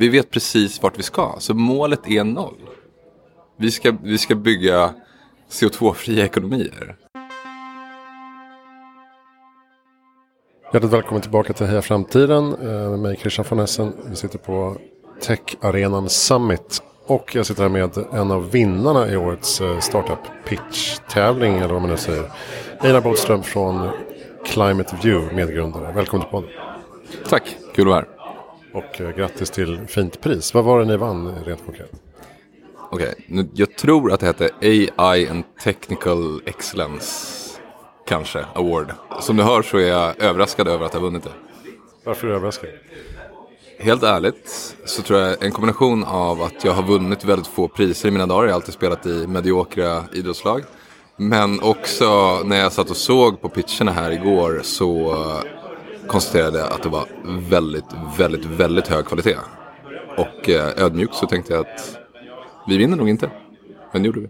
Vi vet precis vart vi ska, så målet är noll. Vi ska, vi ska bygga CO2-fria ekonomier. Hjärtligt välkommen tillbaka till Heja Framtiden eh, med mig Christian von Essen. Vi sitter på Tech-arenan Summit. Och jag sitter här med en av vinnarna i årets eh, Startup Pitch-tävling, eller vad man nu säger. Einar Bollström från Climate View, medgrundare. Välkommen till podden. Tack, kul att vara här. Och eh, grattis till fint pris. Vad var det ni vann rent konkret? Okej, okay. jag tror att det hette AI and Technical Excellence, kanske, Award. Som du hör så är jag överraskad över att ha vunnit det. Varför är du överraskad? Helt ärligt så tror jag en kombination av att jag har vunnit väldigt få priser i mina dagar. Jag har alltid spelat i mediokra idrottslag. Men också när jag satt och såg på pitcherna här igår så konstaterade att det var väldigt, väldigt, väldigt hög kvalitet. Och eh, ödmjukt så tänkte jag att vi vinner nog inte. Men det gjorde vi.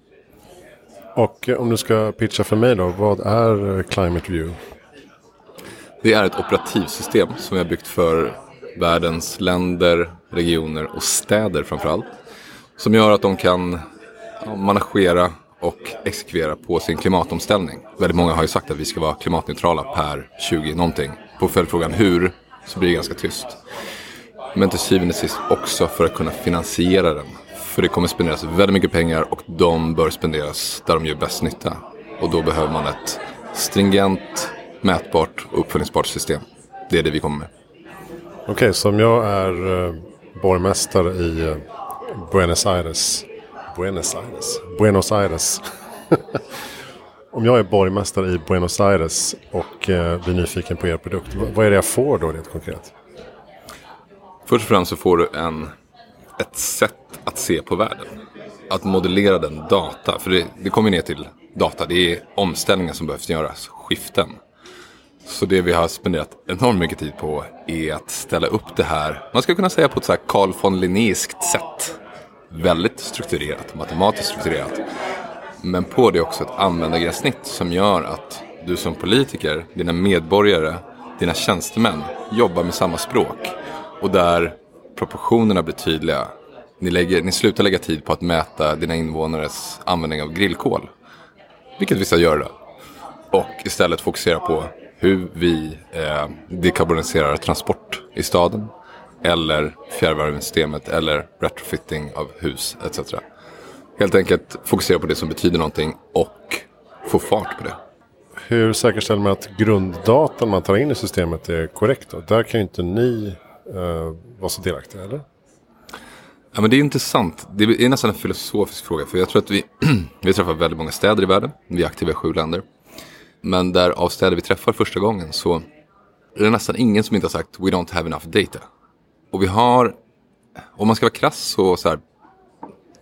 Och eh, om du ska pitcha för mig då, vad är eh, Climate View? Det är ett operativsystem som vi har byggt för världens länder, regioner och städer framförallt. Som gör att de kan managera och exekvera på sin klimatomställning. Väldigt många har ju sagt att vi ska vara klimatneutrala per 20 någonting. På följdfrågan hur så blir det ganska tyst. Men till syvende och sist också för att kunna finansiera den. För det kommer spenderas väldigt mycket pengar och de bör spenderas där de gör bäst nytta. Och då behöver man ett stringent, mätbart och uppföljningsbart system. Det är det vi kommer med. Okej, okay, så om jag är eh, borgmästare i eh, Buenos Aires. Buenos Aires? Buenos Aires. om jag är borgmästare i Buenos Aires och eh, blir nyfiken på er produkt. Vad är det jag får då rent konkret? Först och främst så får du en, ett sätt att se på världen. Att modellera den data. För det, det kommer ner till data. Det är omställningar som behövs göras. Skiften. Så det vi har spenderat enormt mycket tid på är att ställa upp det här, man ska kunna säga på ett så här Carl von Linnéiskt sätt. Väldigt strukturerat, matematiskt strukturerat. Men på det också ett användargränssnitt som gör att du som politiker, dina medborgare, dina tjänstemän jobbar med samma språk. Och där proportionerna blir tydliga. Ni, lägger, ni slutar lägga tid på att mäta dina invånares användning av grillkol. Vilket vissa gör då. Och istället fokusera på hur vi eh, dekarboniserar transport i staden. Eller fjärrvärmesystemet eller retrofitting av hus etc. Helt enkelt fokusera på det som betyder någonting och få fart på det. Hur säkerställer man att grunddatan man tar in i systemet är korrekt? Då? Där kan ju inte ni uh, vara så delaktiga, eller? Ja, men det är intressant. Det är nästan en filosofisk fråga. För jag tror att vi, vi träffar väldigt många städer i världen. Vi är aktiva i sju länder. Men där av städer vi träffar första gången så är det nästan ingen som inte har sagt We don't have enough data. Och vi har, om man ska vara krass så, så här,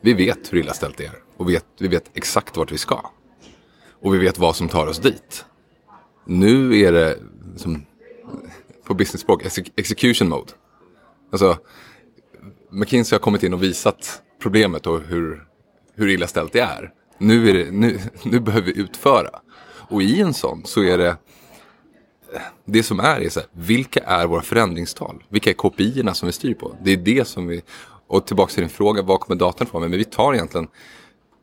vi vet hur illa ställt det är. Och vet, vi vet exakt vart vi ska. Och vi vet vad som tar oss dit. Nu är det som, på business-språk execution mode. Alltså, McKinsey har kommit in och visat problemet och hur, hur illa ställt det är. Nu, är det, nu, nu behöver vi utföra. Och i en sån så är det det som är, är så här, vilka är våra förändringstal? Vilka är KPI som vi styr på? Det är det som vi, och tillbaka till din fråga, var kommer datan ifrån? Men vi tar egentligen,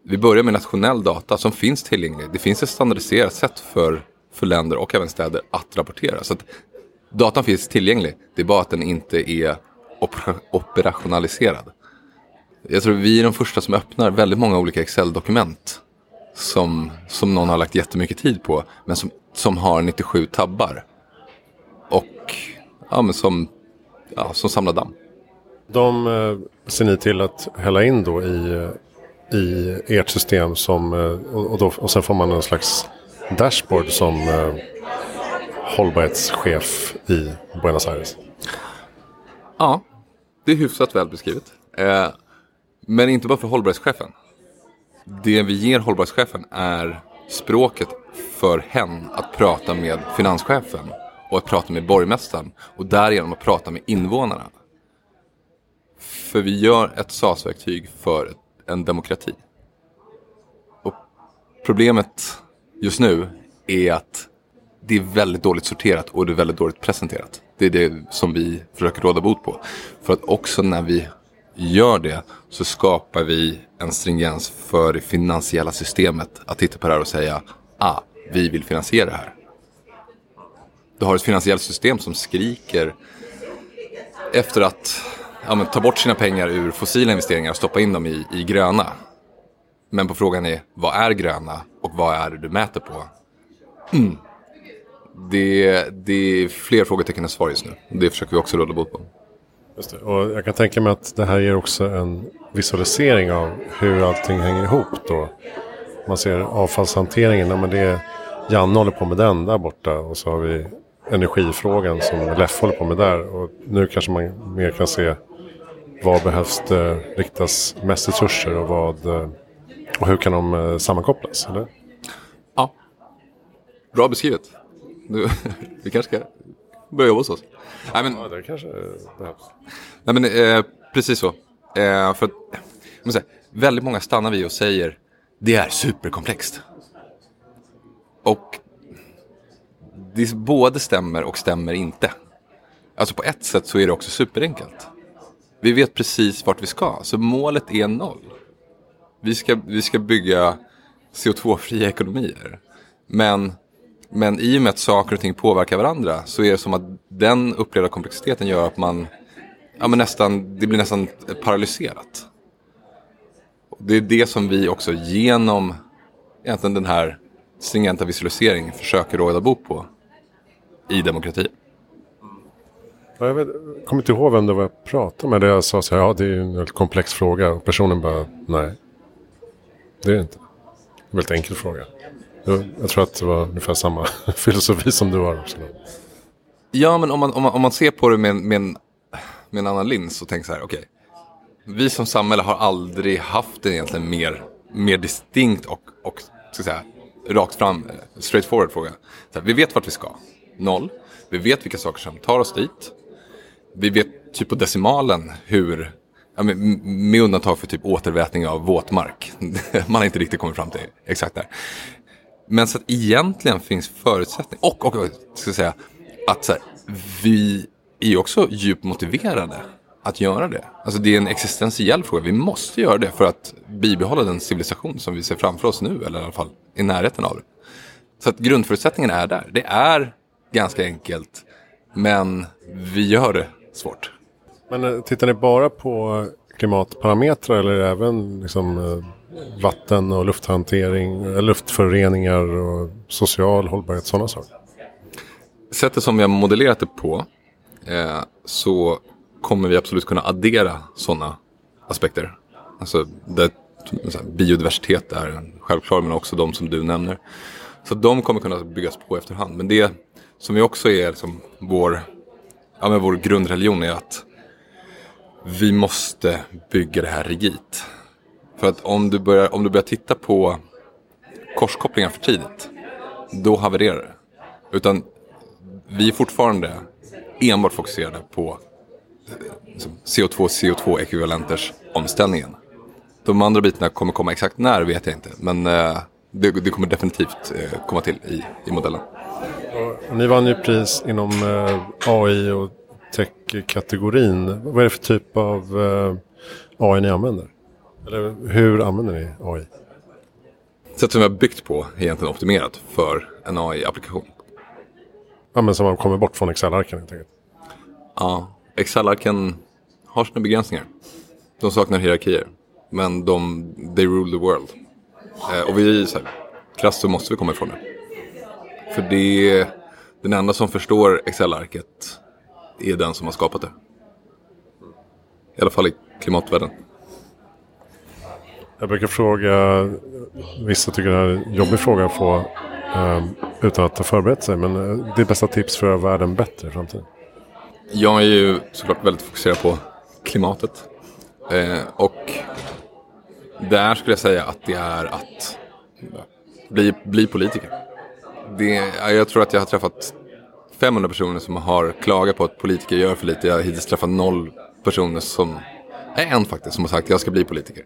vi börjar med nationell data som finns tillgänglig. Det finns ett standardiserat sätt för, för länder och även städer att rapportera. Så att datan finns tillgänglig, det är bara att den inte är operationaliserad. Jag tror vi är de första som öppnar väldigt många olika Excel-dokument som, som någon har lagt jättemycket tid på men som, som har 97 tabbar. Och ja, men som, ja, som samlar damm. De eh, ser ni till att hälla in då i, eh, i ert system som, eh, och, och, då, och sen får man en slags dashboard som eh, hållbarhetschef i Buenos Aires. Ja, det är hyfsat väl beskrivet. Eh, men inte bara för hållbarhetschefen det vi ger hållbarhetschefen är språket för hen att prata med finanschefen och att prata med borgmästaren och därigenom att prata med invånarna. För vi gör ett SAS-verktyg för en demokrati. Och problemet just nu är att det är väldigt dåligt sorterat och det är väldigt dåligt presenterat. Det är det som vi försöker råda bot på. För att också när vi gör det så skapar vi en stringens för det finansiella systemet att titta på det här och säga ah, vi vill finansiera det här. Du har ett finansiellt system som skriker efter att ja, men, ta bort sina pengar ur fossila investeringar och stoppa in dem i, i gröna. Men på frågan är, vad är gröna och vad är det du mäter på? Mm. Det, det är fler frågetecken än svar just nu. Det försöker vi också råda bot på. Just det. Och jag kan tänka mig att det här ger också en visualisering av hur allting hänger ihop då. Man ser avfallshanteringen, ja, men det är Janne håller på med den där borta och så har vi energifrågan som Leff håller på med där. Och nu kanske man mer kan se vad behövs det riktas mest resurser och, vad, och hur kan de eh, sammankopplas? Eller? Ja, bra beskrivet. Du, vi kanske ska börja jobba hos oss. Nej, men, ja, det kanske behövs. Nej, men, eh, precis så. Eh, för säga, väldigt många stannar vi och säger det är superkomplext. Och det både stämmer och stämmer inte. Alltså på ett sätt så är det också superenkelt. Vi vet precis vart vi ska, så målet är noll. Vi ska, vi ska bygga CO2-fria ekonomier. Men, men i och med att saker och ting påverkar varandra så är det som att den upplevda komplexiteten gör att man ja, men nästan, det blir nästan paralyserat. Det är det som vi också genom egentligen den här stringenta visualiseringen försöker råda bot på i demokrati. Ja, jag vet, kommer inte ihåg vem det var jag pratade med. Där jag sa så här, ja det är en väldigt komplex fråga. Och personen bara, nej. Det är det inte. Det är en väldigt enkel fråga. Jag, jag tror att det var ungefär samma filosofi som du har också. Ja, men om man, om man, om man ser på det med, med, en, med en annan lins och tänker så här, okej. Okay, vi som samhälle har aldrig haft en egentligen mer, mer distinkt och, och ska säga, rakt fram, eh, straight forward fråga. Så här, vi vet vart vi ska noll. Vi vet vilka saker som tar oss dit. Vi vet typ på decimalen hur, med, med undantag för typ återvätning av våtmark. Man har inte riktigt kommit fram till exakt där. Men så att egentligen finns förutsättning och, och ska jag säga att så här, vi är också djupt motiverade att göra det. Alltså det är en existentiell fråga. Vi måste göra det för att bibehålla den civilisation som vi ser framför oss nu, eller i alla fall i närheten av det. Så att grundförutsättningen är där. Det är ganska enkelt. Men vi gör det svårt. Men eh, tittar ni bara på klimatparametrar eller även liksom eh, vatten och lufthantering, eh, luftföroreningar och social hållbarhet, sådana saker? Sättet som vi har modellerat det på eh, så kommer vi absolut kunna addera sådana aspekter. Alltså där biodiversitet är självklar men också de som du nämner. Så de kommer kunna byggas på efterhand. Men det som ju också är liksom vår, ja, men vår grundreligion är att vi måste bygga det här rigitt. För att om du börjar, om du börjar titta på korskopplingar för tidigt, då havererar det. Utan vi är fortfarande enbart fokuserade på liksom, CO2, CO2-ekvivalenters omställningen. De andra bitarna kommer komma exakt när vet jag inte. Men eh, det, kommer definitivt eh, komma till i, i modellen. Och ni vann ju pris inom eh, AI och tech-kategorin. Vad är det för typ av eh, AI ni använder? Eller hur använder ni AI? Sättet som vi har byggt på är egentligen optimerat för en AI-applikation. Ja, men som man kommer bort från Excel-arken helt enkelt. Ja, Excel-arken har sina begränsningar. De saknar hierarkier. Men de, they rule the world. Eh, och vi, så här, krasst så måste vi komma ifrån det. För det den enda som förstår Excel-arket är den som har skapat det. I alla fall i klimatvärlden. Jag brukar fråga, vissa tycker det här är en jobbig fråga att få um, utan att ha förberett sig. Men uh, det är bästa tips för att göra världen bättre i framtiden? Jag är ju såklart väldigt fokuserad på klimatet. Eh, och där skulle jag säga att det är att bli, bli politiker det, jag tror att jag har träffat 500 personer som har klagat på att politiker gör för lite. Jag har hittills träffat noll personer som, nej en faktiskt, som har sagt att jag ska bli politiker.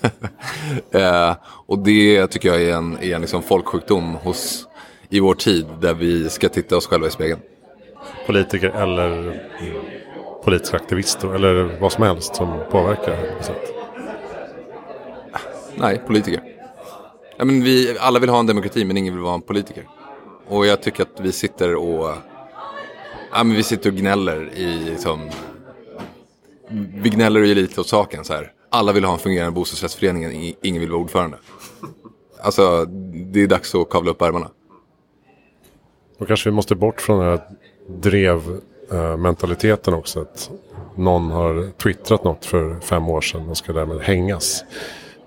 eh, och det tycker jag är en, är en liksom folksjukdom hos, i vår tid där vi ska titta oss själva i spegeln. politiker eller politiska aktivister eller vad som helst som påverkar. Nej, politiker. Ja, men vi, alla vill ha en demokrati men ingen vill vara en politiker. Och jag tycker att vi sitter och, ja, men vi sitter och gnäller i liksom, vi gnäller och ger lite åt saken så här. Alla vill ha en fungerande bostadsrättsförening, ingen vill vara ordförande. Alltså, det är dags att kavla upp ärmarna. Då kanske vi måste bort från den här drevmentaliteten eh, också. Att någon har twittrat något för fem år sedan och ska därmed hängas.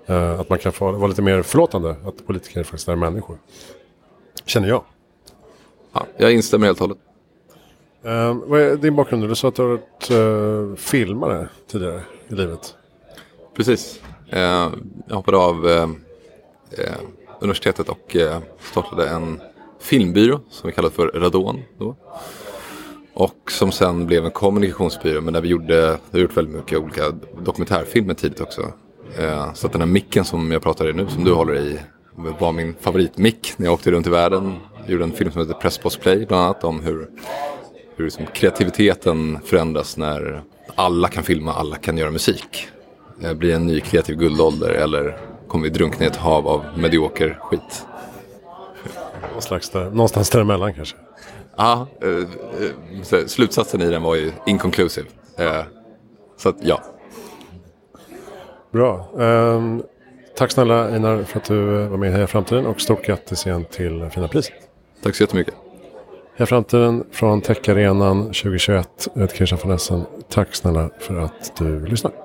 Eh, Att man kan få vara lite mer förlåtande. Att politiker faktiskt är människor. Känner jag. Ja, jag instämmer helt och hållet. Eh, vad är din bakgrund? Du sa att du har varit eh, filmare tidigare i livet. Precis. Eh, jag hoppade av universitetet och startade en filmbyrå som vi kallade för Radon. Då. Och som sen blev en kommunikationsbyrå men där vi gjorde, vi har gjort väldigt mycket olika dokumentärfilmer tidigt också. Eh, så att den här micken som jag pratar i nu, som du håller i, var min favoritmick när jag åkte runt i världen. Jag gjorde en film som heter Press Post Play bland annat om hur hur liksom kreativiteten förändras när alla kan filma, alla kan göra musik. Det blir en ny kreativ guldålder eller kommer vi drunkna i ett hav av medioker skit? Någon slags där, någonstans däremellan kanske. Ja, eh, eh, slutsatsen i den var ju inconclusive. Eh, så att ja, Bra. Ehm, tack snälla Einar för att du var med i Heja Framtiden och stort grattis igen till fina priset. tack så jättemycket. Heja Framtiden från Techarenan 2021. Jag heter Christian von Essen. Tack snälla för att du lyssnar.